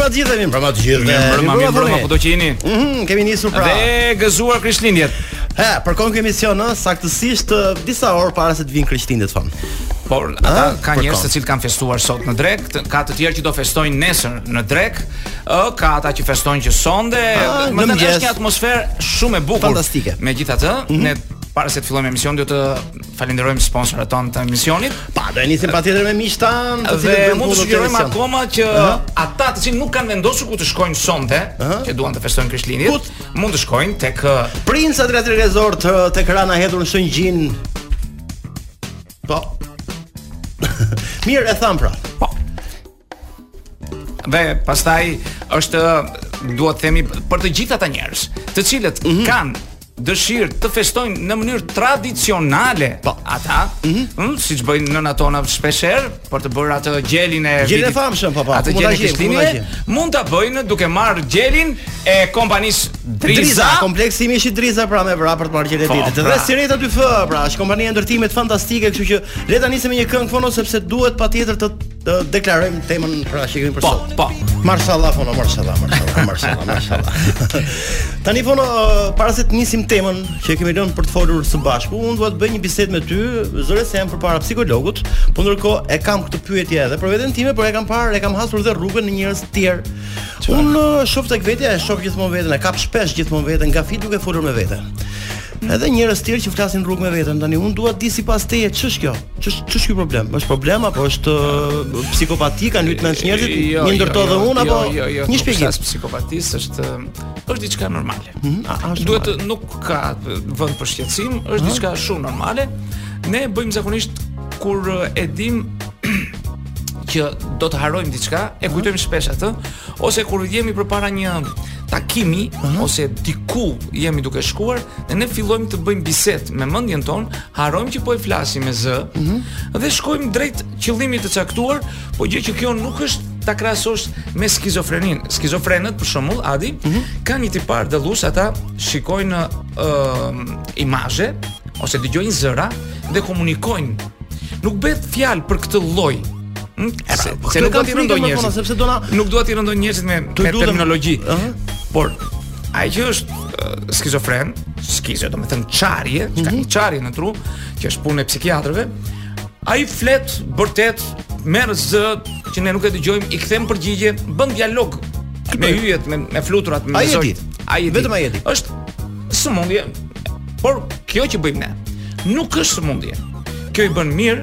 Për të gjithëve, për të gjithëve. Mirë mbrëma, mirë mbrëma, kudo që jeni? Mhm, kemi nisur pra. Dhe gëzuar Krishtlindjet. He, përkon ky emision, ë, saktësisht disa orë para se të vinë Krishtlindjet Fono. Por ata ah, ka njerëz të cilët kanë festuar sot në drekë, ka të tjerë që do festojnë nesër në drekë, ë ka ata që festojnë që sonde, ah, domethënë është një atmosferë shumë e bukur. Fantastike. Megjithatë, mm -hmm. ne para se të fillojmë emisionin do të Falenderojmë sponsorët tanë të emisionit. Po, do e nisim patjetër me miqtë tanë, të cilët do të mund të sugjerojmë akoma që uh -huh. ata të cilët nuk kanë vendosur ku të shkojnë sonte, uh -huh. që duan të festojnë Krishtlindjet, mund të shkojnë tek Prince Adriatic Resort tek Rana e Hedhun në Shëngjin. Po. Mirë e thamë pra. Po. Dhe pastaj është dua të themi për të gjithë ata njerëz, të cilët mm -hmm. kanë dëshirë të festojnë në mënyrë tradicionale po. ata, mm -hmm. mm, siç bëjnë nënat tona shpeshherë për të bërë atë gjelin e gjelin e famshëm, po po. Atë gjelin e Krishtlindjes mund ta bëjnë duke marrë gjelin e kompanisë Driza, Driza kompleksi i mishit Driza pra me vrap për të marrë gjelin e po, detit. Dhe pra. Sireta dy F, pra, është kompania e ndërtimit fantastike, kështu që le ta nisim me një këngë Fono sepse duhet patjetër të Të deklarojmë temën pra që kemi për po, sot. Po, po. Mashallah, Fono, mashallah, mashallah, mashallah, mashallah. Tani Fono, uh, para se të nisim temën që kemi lënë për të folur së bashku, unë dua të bëj një bisedë me ty, zëre se jam përpara psikologut, po ndërkohë e kam këtë pyetje edhe për veten time, por e kam parë, e kam hasur dhe rrugës në njerëz të tjerë. Unë uh, shoh tek vetja, e shoh gjithmonë veten, e kap shpesh gjithmonë veten gafil duke folur me veten. Edhe njerëz të tjerë që flasin rrugës me veten tani, unë dua të di sipas teje ç'është kjo? Ç'është ç'është ky problem? Është problem apo është uh, psikopati kanë lujt mendsh njerëzit? Jo, një ndër to jo, dhe jo, unë apo jo, jo, jo, ka një shpjegim? Jo, psikopati s'është um, është diçka normale. Mm -hmm, a, a, është Duhet normale. nuk ka vend për shqetësim, është diçka shumë normale. Ne bëjmë zakonisht kur uh, e dim që do të harrojmë diçka, e kujtojmë shpesh atë, Ose kur jemi përpara një takimi uh -huh. ose diku jemi duke shkuar dhe ne fillojmë të bëjmë bisedë me mendjen tonë, harrojmë që po e flasim me zë uh mhm. -huh. dhe shkojmë drejt qëllimit të caktuar, po gjë që kjo nuk është ta krahasosh me skizofreninë. Skizofrenët për shembull, Adi, uh mhm. -huh. kanë një tipar dallues ata shikojnë ë uh, imazhe ose dëgjojnë zëra dhe komunikojnë. Nuk bëhet fjalë për këtë lloj Hm? Se, se nuk dua t'i rëndoj njerëzit. Sepse do na nuk dua t'i rëndoj njerëzit me, me terminologji. Uh -huh. Por ai që është uh, skizofren, skizo, domethënë çarje, mm -hmm. ka mhm. një çarje në tru, që është punë e psikiatrëve, ai flet vërtet me një zë që ne nuk e dëgjojmë, i kthen përgjigje, bën dialog me yjet, me me fluturat, me ai zot. Ai vetëm ai di. Është sëmundje, por kjo që bëjmë ne nuk është sëmundje. Kjo i bën mirë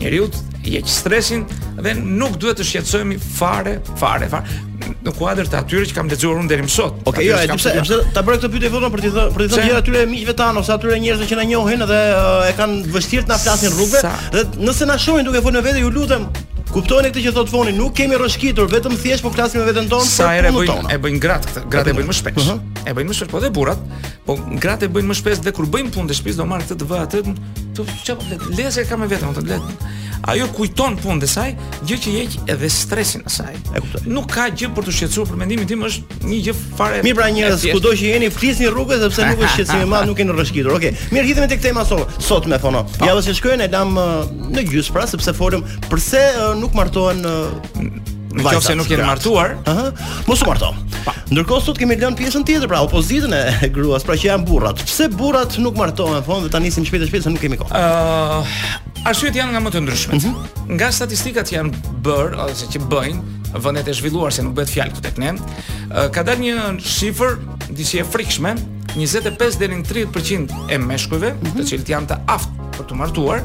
Njeriu të heq stresin dhe nuk duhet të shqetësohemi fare, fare, fare në kuadër të atyre që kam lexuar unë deri më sot. Okej, okay, jo, e di pse, pse ta bëra këtë pyetje vetëm për të thënë, për të thënë atyre miqve tanë ose atyre njerëzve që na njohin dhe uh, e kanë vështirë të na flasin rrugëve dhe nëse na shohin duke folur me vete, ju lutem Kuptojeni këtë që thotë Foni, nuk kemi rrëshkitur, vetëm thjesht po flasim me veten tonë sa herë bëjnë e bëjnë gratë këtë, gratë e bëjnë më shpesh. Uh -huh. E bëjnë më shpesh po dhe burrat, po gratë e bëjnë më shpesh dhe kur bëjnë punë të shtëpisë do marr këtë të vë atje Tu çap le lezë kam vetëm të le. Ajo kujton punën e saj, gjë që i heq edhe stresin e saj. E kuptoj. Nuk ka gjë për të shqetësuar për mendimin tim është një gjë fare. Mirë pra njerëz, kudo që jeni, flisni rrugës sepse nuk është shqetësim i madh, nuk keni rrëshkitur. Okej. Okay. Mirë, hidhemi tek tema sot. Sot me Fonin. Po. Javës që shkoi e lamë në gjysmë pra sepse folëm përse nuk martohen Në qoftë se nuk jeni martuar, ëh, uh -huh, mos u marto. Ndërkohë sot kemi lënë pjesën tjetër, pra opozitën e gruas, pra që janë burrat. Pse burrat nuk martohen, Foni dhe ta nisim shpejt e shpejt se nuk kemi kohë. Ëh, uh, arsyet janë nga më të ndryshmet. Uh mhm. -huh. Nga statistikat që janë bërë ose që bëjnë vendet e zhvilluar se nuk bëhet fjalë këtu tek ne, uh, ka dalë një shifër disi e frikshme, 25 deri në 30% e meshkujve, mm -hmm. të cilët janë të aftë për t'u martuar,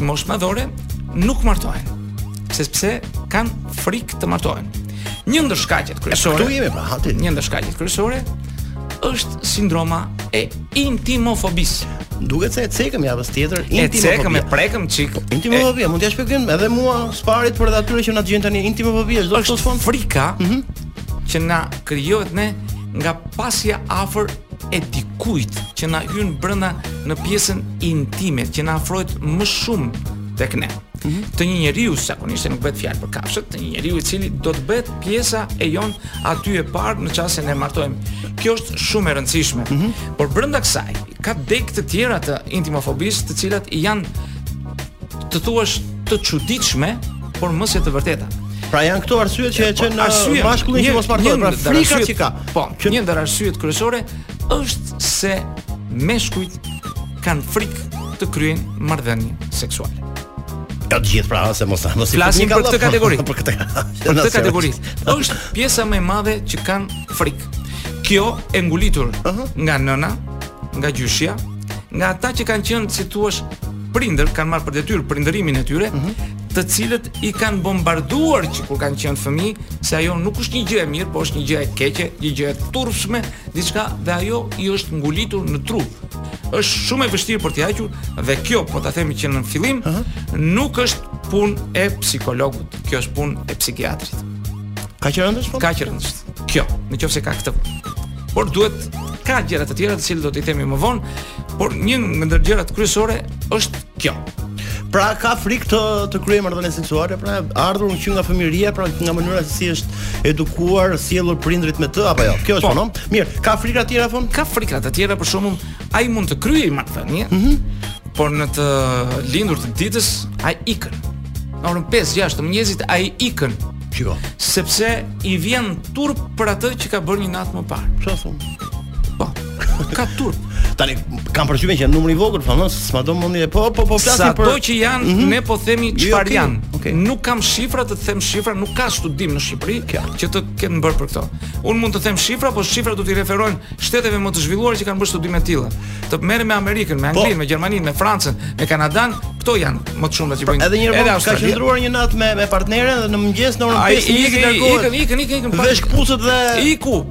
moshë madhore, nuk martohen. Sepse kanë frikë të martohen. Një ndër shkaqet kryesore. Këtu jemi pra, ha ti. Një ndër shkaqet kryesore është sindroma e intimofobisë. Duket se e cekëm javës tjetër intimofobia. E cekëm e prekëm çik. Intimofobia, mund t'ia shpjegojmë edhe mua së pari për atyre që na dëgjojnë tani intimofobia, që do të thotë frika, ëh, mhm. që na krijohet ne nga pasja afër e dikujt që na hyn brenda në pjesën intime, që na afrohet më shumë tek ne. Mhm. të një njeriu zakonisht nuk bëhet fjalë për kafshët, të një njeriu i cili do të bëhet pjesa e jonë aty e parë në rast se ne martojmë. Kjo është shumë e rëndësishme. Mm -hmm. Por brenda kësaj ka degë të tjera të intimofobisë, të cilat janë të thuash të çuditshme, por më se të vërteta. Pra janë këto arsyet që e çojnë po, një mashkullin që mos martohet, pra frika që ka. Po, që... një ndër arsyet kryesore është se meshkujt kanë frikë të kryejnë marrëdhënie seksuale. Jo të gjithë pra ha se mos ta mos e, flasim për këtë kategori. Për këtë për këtë kategori. Është pjesa më e madhe që kanë frikë. Kjo e ngulitur uh -huh. nga nëna, nga gjyshja, nga ata që kanë qenë si të thuash prindër, kanë marrë për detyrë prindërimin e tyre, uh mhm. -huh të cilët i kanë bombarduar që kur kanë qenë fëmijë, se ajo nuk është një gjë e mirë, por është një gjë e keqe, një gjë e turpshme, diçka dhe ajo i është ngulitur në tru. është shumë e vështirë për t'i hequr dhe kjo po ta themi që në fillim uh -huh. nuk është punë e psikologut, kjo është punë e psikiatrit. Kaq e rëndë është po? Ka që rëndësh. Kjo, në qoftë se ka këtë. Por duhet ka gjëra të tjera të cilat do t'i themi më vonë, por një ndër gjërat kryesore është Kjo. Pra ka frikë të të kryejë marrëdhënie seksuale, pra ardhur që nga fëmijëria, pra nga mënyra se si është edukuar, sjellur prindërit me të apo jo. Kjo është po. punon. Mirë, ka frika të tjera thon? Ka frika të tjera për shembull ai mund të kryejë marrëdhënie. Mhm. Mm por në të lindur të ditës ai ikën. Në orën 5-6 të mëngjesit ai ikën Kjo. Sepse i vjen turp për atë që ka bërë një natë më parë. Çfarë thon? Po. Ka turp. Tani kam përgjithësi që janë numri i vogël, thonë, s'ma do mundi e po, po, po, flasim për ato që janë, mm -hmm. ne po themi jo, çfarë okay. janë. Okay. Nuk kam shifra të them shifra, nuk ka studim në Shqipëri Kja. që të kenë bërë për këto. Unë mund të them shifra, po shifra do t'i referojnë shteteve më të zhvilluara që kanë bërë studime të tilla. të merrem me Amerikën, me po. Anglinë, po, me Gjermaninë, me Francën, me Kanadan, këto janë më të shumta që bëjnë. Edhe një herë ka qëndruar një natë me me partneren dhe në mëngjes në orën 5 i dërgohet. Ikën, ikën, ikën, ikën. Vesh kpusët dhe iku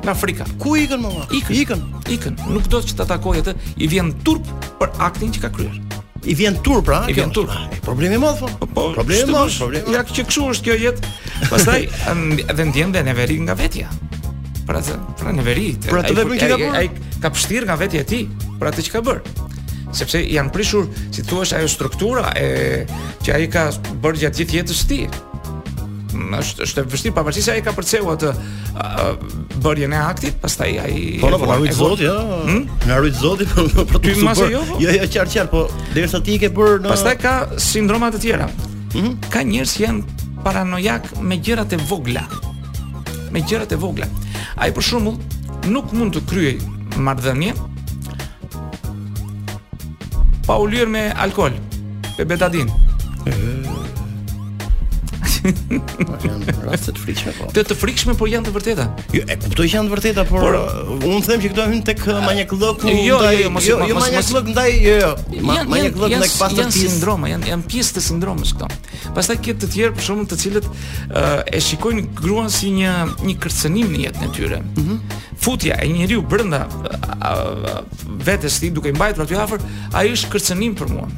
nga frika. Ku ikën më? Ikën, ikën, ikën. Nuk do që ta takojë atë, i vjen turp për aktin që ka kryer. I vjen turp, pra? I vjen turp. Ah, problem i madh. Po, po, problem i madh. Ja që kshu është kjo jetë. Pastaj dhe ndjen dhe neveri nga vetja. Për atë, pra neveri, për atë vepër që ka bërë. Ai ka pështirë nga vetja e tij, për atë që ka bërë. Sepse janë prishur, si thua, ajo struktura e që ai ka bërë gjatë gjithë jetës së tij. Është është e vështirë pavarësisht se ai ka përceu atë bërjen e aktit, pastaj ai Po po, na ruajt zoti, ja. Hmm? Na ruajt zoti për po, po, të super. Jo, po? jo, jo, qartë qartë, po derisa ti ke bërë në Pastaj ka sindroma të tjera. Mhm. Ka njerëz që janë paranojak me gjërat e vogla. me gjërat e vogla. Ai për shembull nuk mund të kryej marrëdhënie pa u lyer me alkool, me betadin. Janë të frikshme po. Të të frikshme po janë të vërteta. Jo, e kuptoj që janë të vërteta, por, por uh, unë them që këto hyn tek uh, manjakllëku jo, jo, ndaj jo, mos, jo, jo manjakllëk ndaj jo, jo. Manjakllëk ndaj pastërtisë. Janë sindroma, janë janë pjesë të sindromës këto. Pastaj ke të tjerë për shembull të cilët e shikojnë gruan si një një kërcënim në jetën e tyre. Mm -hmm. Futja e njeriu brenda vetes së tij duke e mbajtur aty afër, ai është kërcënim për mua.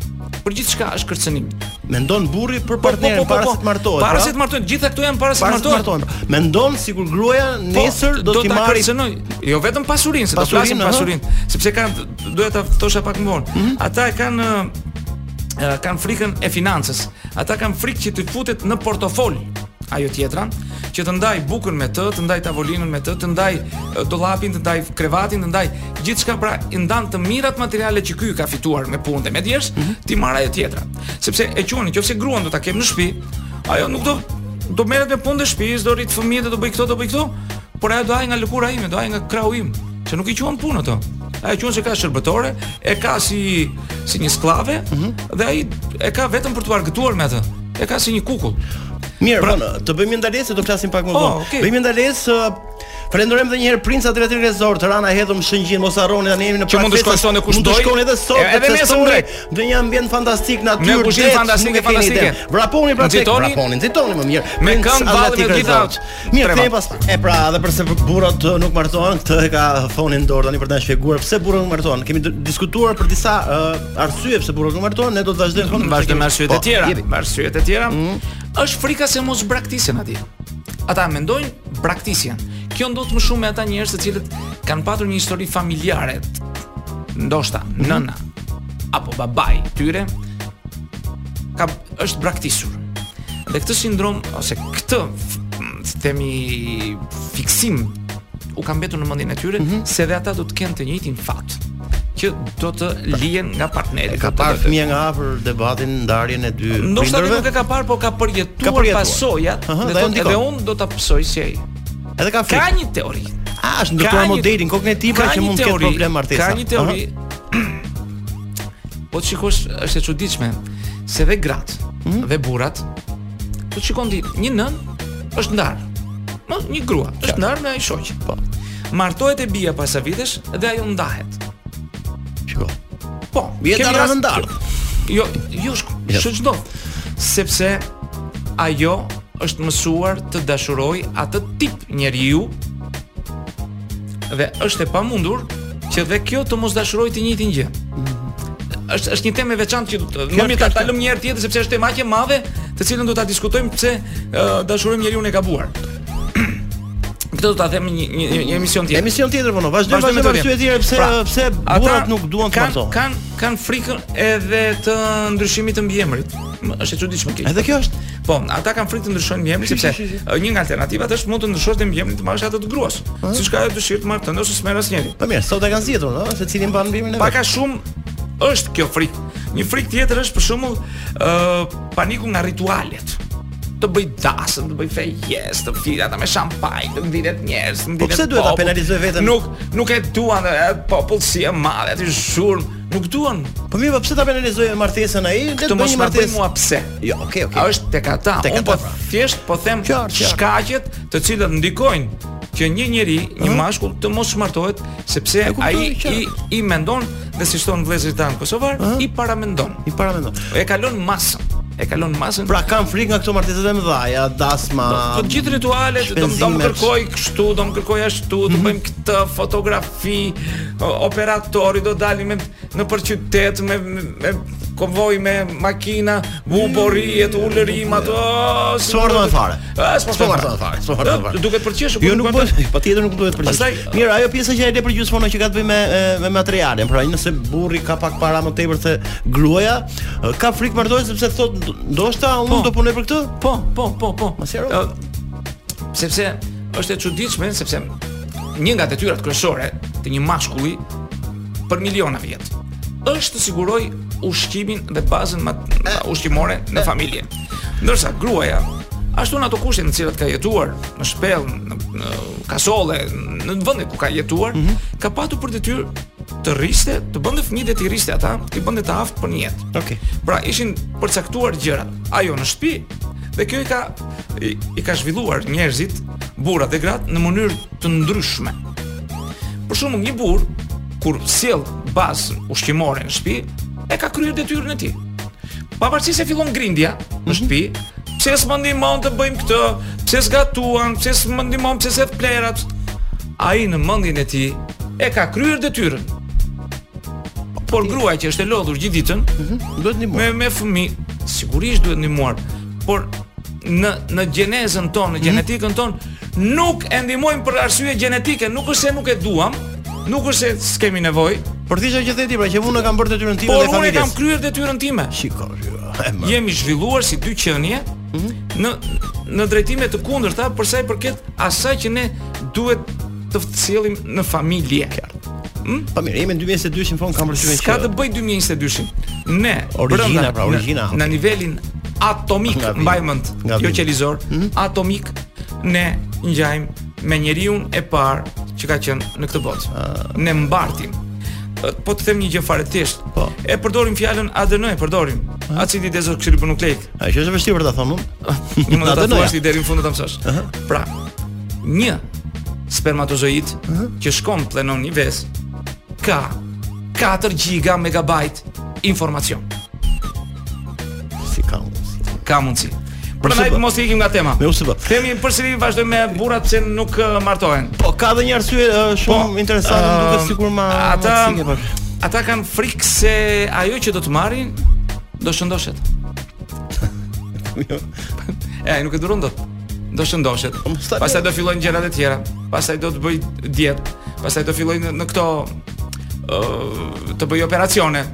Për gjithçka është kërcënim. Mendon burri për po, po, partnerin po, po, po, para po, se të martohet. Para pra? se të martohet, gjitha këto janë para se të martohet. Mendon sikur gruaja po, nesër do, do t'i marrë kërcënoj. Jo vetëm pasurinë, se pasurin, do flasim pasurinë, sepse kanë doja ta thosha pak më vonë. Mm -hmm. Ata kanë kanë frikën e financës. Ata kanë frikë që t'i futet në portofol ajo tjetra, që të ndaj bukën me të, të ndaj tavolinën me të, të ndaj dollapin, të ndaj krevatin, të ndaj gjithçka pra i ndan të mirat materiale që ky ka fituar me punë dhe me djersë, mm -hmm. t'i marrë ajo tjetra. Sepse në qoftë se gruan do ta kem në shtëpi, ajo nuk do do merret me punët e shtëpisë, do rrit fëmijët, do bëj këto, do bëj këto, por ajo do hajë nga lëkura ime, do hajë nga krahu im, se nuk i quan punë ato. Ai e quan se ka shërbëtore, e ka si si një sklave mm -hmm. dhe ai e ka vetëm për të argëtuar me atë. E ka si një kukull. Mirë, pra, bën, të bëjmë ndalesë, do flasim pak më vonë. Oh, okay. Bëjmë ndalesë. Falënderojmë edhe një herë Princ Adriatik Resort, Rana e Hedhun Shëngjin, mos harroni tani jemi në pas. Mund të shkoni sonte kushdo. Mund të shkoni edhe sot. Edhe menjëherë drejt. Në një ambient fantastik natyrë. Me kuzhinë fantastike, fantastike. Vraponi pra tek. Vraponi, nxitoni më mirë. Me këngë valle me gjithë. Mirë, kthehemi pas pak. E pra, edhe përse burrat uh, nuk martohen, këtë e ka Toni në dorë tani për ta shpjeguar pse burrat nuk martohen. Kemi diskutuar për disa uh, arsye pse burrat nuk martohen, ne do të vazhdojmë Toni. Vazhdojmë me arsyet e po, tjera. Me arsyet e tjera. Mm. Është frika se mos braktisen. A di. Ata mendojnë braktisjen. Kjo ndodh më shumë me ata njerëz të cilët kanë patur një histori familjare. Ndoshta mm. nëna apo babai tyre ka është braktisur. Dhe këtë sindrom ose këtë themi fiksim u ka mbetur në mendjen e tyre mm -hmm. se dhe ata do të kenë të njëjtin fat që do të lihen nga partneri. Ka parë fëmija nga afër debatin ndarjen e dy prindërve. Ndoshta nuk e ka parë, por ka përjetuar, pasojat uh -huh, dhe, dhe, dhe unë do ta pësoj si ai. Edhe ka frikë. Ka një teori. A është ndërtuar modelin kognitiv pra që mund të ketë problem martesa. Ka një teori. Uh -huh. Po të shikosh, është e çuditshme se dhe gratë mm? dhe burrat po shikon ti një nënë është ndarë. Një grua është ja. ndarë me të shoqin. Po. Martohet e bija pas ca vitesh dhe ajo ndahet. Shiko. Po, jeta e rëndë. Jo, jo, jo. çdo. Sepse ajo është mësuar të dashurojë atë tip njeriu Dhe është e pamundur që dhe kjo të mos dashurojë të njëjtën gjë. Është është një temë e veçantë që më mirë ta lëmë një herë tjetër sepse është temë e madhe, të cilën do ta diskutojmë pse uh, dashurojmë njeriun e gabuar. Këtë do ta themi një një, një emision tjetër. Emision tjetër Toni, vazhdo të vazhdo arsye tjetër pse pra, pse burrat nuk duan të martohen. Kanë kanë frikën edhe të ndryshimit të mbiemrit. Është e çuditshme kjo. Edhe kjo është Po, ata kanë frikë të ndryshojnë mbiemrin sepse një nga alternativat është mund të ndryshosh dhe mbiemrin të marrësh atë të gruas. Siç ka ajo dëshirë të marrë tëndin ose s'merr asnjëri. Po mirë, sot e kanë zgjidhur, ëh, secili mban mbiemrin e vet. Pak a shumë është kjo frikë. Një frikë tjetër është për shembull ë uh, paniku nga ritualet të bëjë dasëm, të bëjë fejesë, të filan me shampanjë, të mblidhen njerëz, të ndihet. Po pse duhet ta penalizojë veten? Nuk nuk e duan popullsi e madhe, aty zhurmë. Nuk duan. Po mirë, po pse ta penalizojë martesën ai? Le të bëjë martesë. Mo pse? Jo, okay, okay. A është tek ata? Tek ata. Po thjesht po them shkaqet të cilat ndikojnë që një njeri, një mashkull të mos martohet sepse ai i i mendon dhe siç thonë vëllezërit tanë kosovarë, i paramendon. I paramendon. E kalon masën. E kalon masën. Pra kanë frikë nga këto martesa të mëdha, ja dasma. Po, po gjithë ritualet do të më kërkojë kështu, do më kërkojë ashtu, do mhm. bëjmë këtë fotografi si operatori do dalim ne nëpër qytet me me konvoj me makina, bu boritë ulërimat ato. Çfarë do të fare? Çfarë do të fare? Çfarë do të fare? Duket për qeshur, jo nuk po. Patjetër nuk duhet për qeshur. Mirë, ajo pjesa që e le përgjysmë që ka të bëjë me me materialin, pra nëse burri ka pak para më tepër se gruaja, ka frikë martohet sepse thotë ndoshta unë po. do punoj për këtë? Po, po, po, po. Sepse Është e çuditshme sepse një nga detyrat kryesore të një mashkulli për miliona vjet është të sigurojë ushqimin dhe bazën ma, ma ushqimore në familje. Ndërsa gruaja ashtu në ato kushte në të cilat ka jetuar, në shpellë, në, në kasolle, në vendin ku ka jetuar, mm -hmm. ka patur për detyrë të rriste, të bënte fëmijët e t'i rriste ata, t'i bënte të aftë për një jetë. Okej. Okay. Pra ishin përcaktuar gjërat. Ajo në shpi, Dhe kjo i ka i, i ka zhvilluar njerëzit, burrat dhe gratë në mënyrë të ndryshme. Për shembull një burrë kur sjell bazë ushqimore në shpi, e ka kryer detyrën e tij. Pavarësisht se fillon grindja në mhm. shpi, mm -hmm. pse s'më ndihmon të bëjmë këtë, pse s'gatuan, pse s'më ndihmon pse s'hedh plehrat, ai në mendjen e tij e ka kryer detyrën. Por grua që është e lodhur gjithë ditën, mm -hmm. duhet ndihmuar. Me me fëmijë, sigurisht duhet ndihmuar, por në në gjenezën tonë, në mhm. gjenetikën tonë, nuk e ndihmojmë për arsye gjenetike, nuk është se nuk e duam, nuk është se s'kemi nevojë. Por ti që the ti pra që unë kam bërë detyrën time dhe familjes. Por unë kam kryer detyrën time. Shiko. Jemi zhvilluar si dy qenie mhm. në në drejtime të kundërta për sa i përket asaj që ne duhet të sjellim në familje. Hm? Po mirë, jemi në 2022-shin pra kam përshtypjen. S'ka të bëjë 2022-shi. Ne, origjina, pra origjina. Në, në nivelin atomik, mbaj mend, jo qelizor, mm -hmm. atomik ne ngjajmë me njeriun e parë që ka qenë në këtë botë. Uh, ne mbartim. Po të them një gjë fare të thjeshtë. Po. E përdorim fjalën ADN, e përdorim. Uh -huh. Acidi dezoksiribonukleik. Aq është e vështirë për ta thënë? Nuk mund ta thuash deri në fund ta mësosh. Uh -huh. Pra, Një spermatozoid uh -huh. që shkon pllenon një vezë ka 4 giga megabajt informacion. Si ka mundësi? Ka mundësi. Prandaj po. mos të ikim nga tema. Me USB. Po. Themi përsëri vazhdojmë me burrat pse nuk uh, martohen. Po ka edhe një arsye uh, shumë po, interesante, uh, duket sikur ma ata ata kanë frikë se ajo që do të marrin do shëndoshet. Jo. Ai nuk e duron dot. do shëndoshet. Po, pastaj do fillojnë gjërat e tjera. Pastaj do të bëj dietë. Pastaj do filloj në, në këto ë të bëj operacione.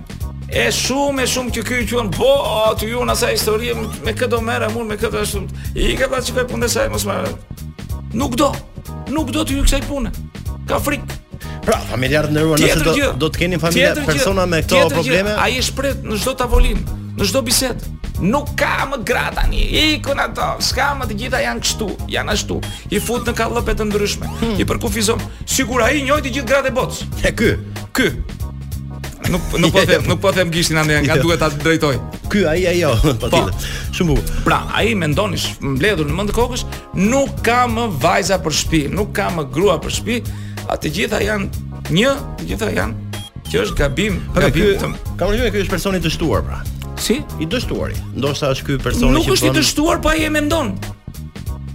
E shumë e shumë që ky thotë po t'i hy në sa histori me këtë do merr amun me këtë ashtu. I ka pas çka punë sa mos marr. Nuk do. Nuk do të ju kësaj pune. Ka frikë. Pra, familjarët ndërruan nëse do do të keni familja persona me këto probleme. Ai është prit në çdo tavolinë. Në çdo bisedë. Nuk ka më gra tani. Ikën ato. S'ka më të gjitha janë kështu, janë ashtu. I fut në kallëpe të ndryshme. Hmm. I përkufizon sikur ai njeh të gjithë gratë e botës. E ky, ky. Nuk nuk po them, nuk po them gishtin andaj nga jo. duhet ta drejtoj. Ky ai ajo, po. po. Shumë bukur. Pra, ai mendon, i ka mbledhur në mend kokës, nuk ka më vajza për shtëpi, nuk ka më grua për shtëpi, a të gjitha janë një, të gjitha janë Që është gabim, gabim. Kam përgjithësimin ky është person i dështuar pra. Si? I dështuari. Ndoshta është ky personi që Nuk është i dështuar, po ai e mendon.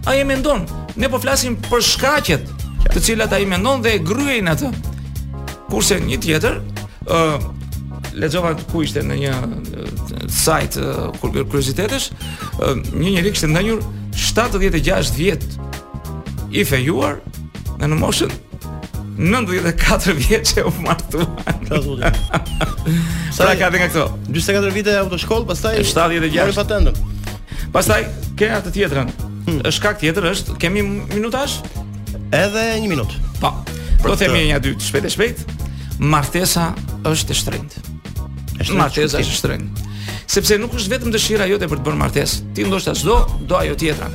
Ai e mendon. Ne po flasim për shkaqet, të cilat ai mendon dhe e gërryejnë atë. Kurse një tjetër, ë uh, lexova ku ishte në një sajt uh, kur kuriozitetesh, uh, një njeri kishte ndenjur 76 vjet i fejuar E në moshën 94 vjeç e u martua. Sa zoti. Sa ka dhe nga këto? 44 vite autoshkollë, pastaj 76 patentën. Pastaj ke atë tjetrën. Hmm. Është shkak tjetër, është kemi minutazh? Edhe 1 minutë. Po. Do të themi nja dy shpejt e shpejt. Martesa është e shtrenjtë. Është martesa është e shtrenjtë. Sepse nuk është vetëm dëshira jote për të bërë martesë. Ti ndoshta s'do, do ajo tjetra.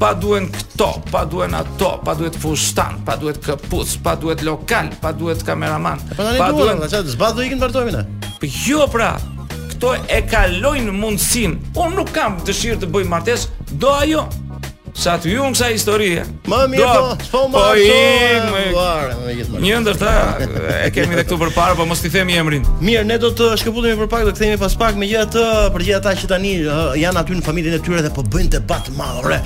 Pa duhen këto, pa duhen ato, pa duhet fustan, pa duhet këpucë, pa duhet lokal, pa duhet kameraman. Po pa duhen, atë zbat do ikin martohemi ne. Po jo pra, këto e kalojnë mundësinë. Unë nuk kam dëshirë të bëj martesë, do ajo. S'ka t'i hy unë kësaj historie Më mirë po, po më po i Një ndër ata e kemi dhe këtu përpara Po mos t'i themi emrin Mirë, ne do të shkëputemi për pak Do të kthehemi pas pak megjithatë Për gjithë ata që tani janë aty në familjen e tyre Dhe po bëjnë debate madhore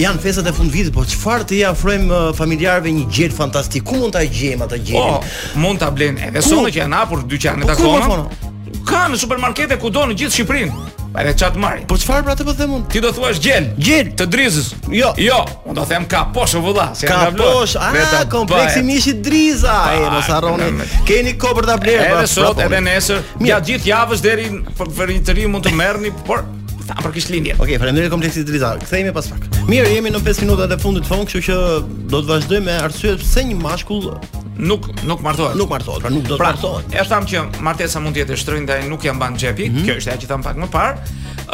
Janë festat e fundvitit Po çfarë t'i afrojmë familjarëve një gjel fantastik Ku mund ta gjejmë atë gjel? Oh, mund ta blejnë edhe sot që janë hapur dyqanet po, akoma Ka në supermarkete kudo në gjithë Shqipërinë. Edhe shkojnë ta marrin. Po çfarë pra të po them unë? Ti do thuash gjel. Gjel të Drizës. Jo. Jo, unë do them kaposh vëlla, se kaposh. Ah, kompleksi i mishit Driza. Ai mos harroni. Keni kohë për ta blerë. Edhe sot, edhe nesër, gjatë gjithë javës deri për vit të ri mund të merrni, por Tha për Krishtlindje. Okej, okay, faleminderit kompleksit Driza. Kthehemi pas pak. Mirë, jemi në 5 minutat e fundit Tifon, kështu që do të vazhdojmë me arsyet pse një mashkull nuk nuk martohet. Nuk martohet, pra nuk do të pra, martohet. Pra, është thamë që martesa mund të jetë e shtrenjtë ai nuk ja mban xhepi. Mm -hmm. Kjo është ajo që tham pak më parë.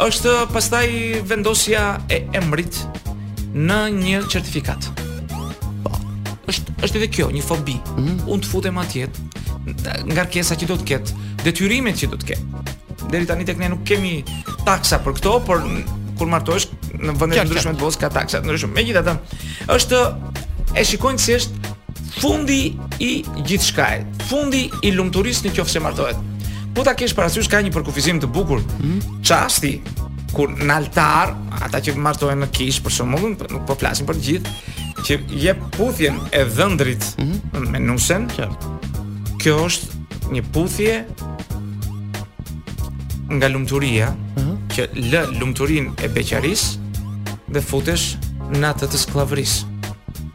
Është pastaj vendosja e emrit në një certifikat. Po. Është është edhe kjo një fobi. Mm -hmm. Unë të futem atje nga kërkesa që do të ketë, detyrimet që do të ketë. Deri tani tek ne nuk kemi taksa për këto, por kur martohesh në vende të ndryshme të botës ka taksa të ndryshme. Megjithatë, është e shikojnë si është Fundi i gjithçkaje, fundi i lumturisë në qoftë se martohet. Po ta kesh parasysh ka një përkufizim të bukur. Hmm? Çasti kur në altar, ata që martohen në kishë për shembull, nuk po flasim për të gjithë, që jep puthjen e dhëndrit mm -hmm. me nusen. Kjo. Kjo është një puthje nga lumturia, mm -hmm. që lë lumturinë e beqarisë dhe futesh në atë të skllavërisë.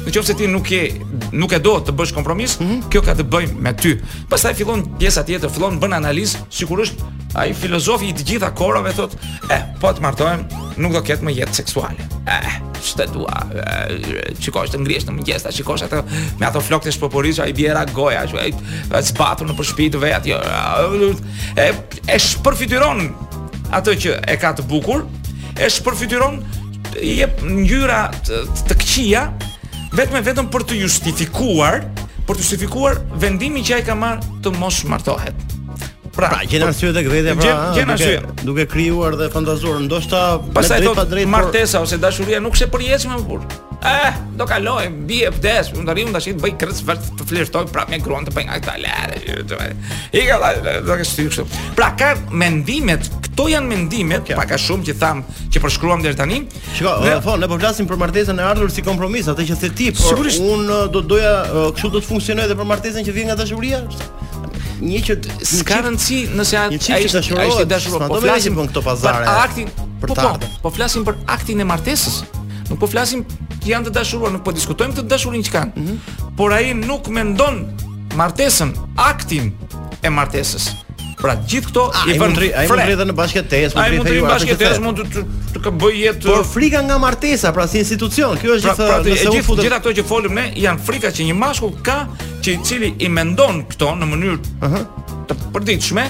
Në qoftë se ti nuk je nuk e do të bësh kompromis, mm -hmm. kjo ka të bëjë me ty. Pastaj fillon pjesa tjetër, fillon bën analizë sikur është ai filozofi i të gjitha kohërave thotë, "Eh, po të martohem, nuk do ketë më jetë seksuale." Eh, ç'të dua. Eh, Shikosh të ngrihesh në mëngjes, ta shikosh atë me ato flokë të shpupurisur, a i vjen era goja, ashtu ai është zbathur nëpër shpi të vet, jo. E e shpërfytyron atë që e ka të bukur, e shpërfytyron jep ngjyra të, të këqija vetëm vetëm për të justifikuar, për të justifikuar vendimin që ai ka marrë të mos martohet. Pra, pra gjen arsye tek vetja pra. Gjen arsye duke krijuar dhe fantazuar, ndoshta pastaj me të drejtë martesa ose dashuria nuk është e përjetshme më burr. Eh, do kalojë, bie vdes, mund të arrij unë tash të bëj kërc vert të flirtoj prapë me gruan të bëj nga këta lere. I ka la, do të shtyj kështu. Pra ka mendimet, këto janë mendimet, pak a shumë që tham që përshkruam deri tani. Shiko, ne eh, po ne po flasim për martesën e ardhur si kompromis, atë që the ti, por un eh, do doja eh, kështu do të funksionojë edhe për martesën që vjen nga dashuria. Një që s'ka rëndësi nëse ai ai është dashuruar, dashuruar. Po flasim për këto pazare. Për aktin, për po, po, po flasim për aktin e martesës. Nuk po flasim që janë të dashuruar, nuk po diskutojmë këtë dashurinë që kanë. Mm -hmm. Por ai nuk mendon martesën, aktin e martesës. Pra të gjithë këto i bën rri, ai mund rri dhe në bashkëjetesë, mund rri dhe në bashkëjetesë, mund të të bëjë jetë. Por frika nga martesa, pra si institucion, kjo është pra, gjithë pra, nëse gjithë, futet... gjithë ato që folëm ne janë frika që një mashkull ka që, i cili i mendon këto në mënyrë ëh uh -huh. të përditshme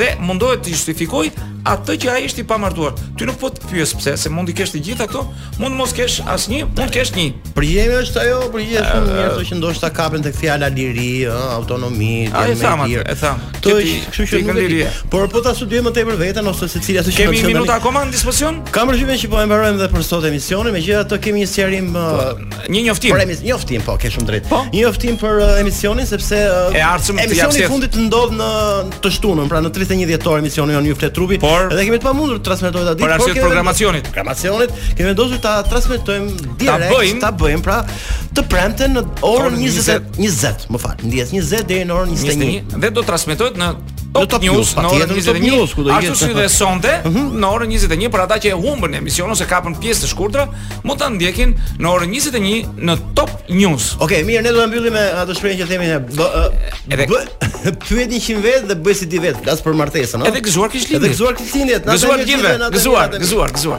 dhe mundohet të justifikojë atë që ai është i pamartuar. Ty nuk po të pyes pse, se mund t'i kesh të gjitha këto, Mund mos kesh asnjë, mund të kesh një. Përgjithësisht ajo, për një shumë njerëz që ndoshta kapen tek fjala liri, ë, autonomi, e me të tjera. E tham, të i, kështu që nuk e di. Por po ta studiojmë më tepër veten ose secili atë që kemi minuta akoma në dispozicion? Kam përshtypjen që po e mbarojmë dhe për sot emisionin, megjithatë kemi një sqarim po. Një njoftim. Për emis, njoftim, po, ke shumë drejt. Po? Një njoftim për uh, emisionin sepse uh, i ardhshëm emisioni i fundit ndodh të shtunën, pra në 31 dhjetor emisioni jonë Ju flet trupi. Por, dhe kemi të pamundur të transmetojmë atë ditë. Për arsye të programacionit. Programacionit, kemi vendosur ta transmetojmë direkt, ta bëjmë, ta bëjmë pra të premten në orën 20, 20, më fal, ndjesë 20 deri në orën 21. 21 dhe do transmetohet në Top, top News në orën 21, ashtu si dhe sonte mhm. në orën 21 për ata që e humbën emisionin ose kapën pjesë të shkurtra, mund ta ndjekin në orën 21 në Top News. Okej, okay, mirë, ne do ta mbyllim me atë shprehje që themi ne. Edhe pyet 100 vetë dhe bëj si di vetë, flas për martesën, no? Edhe gëzuar Krishtlindje. Edhe gëzuar Krishtlindje, na gëzuar gjithëve, gëzuar, gëzuar, gëzuar.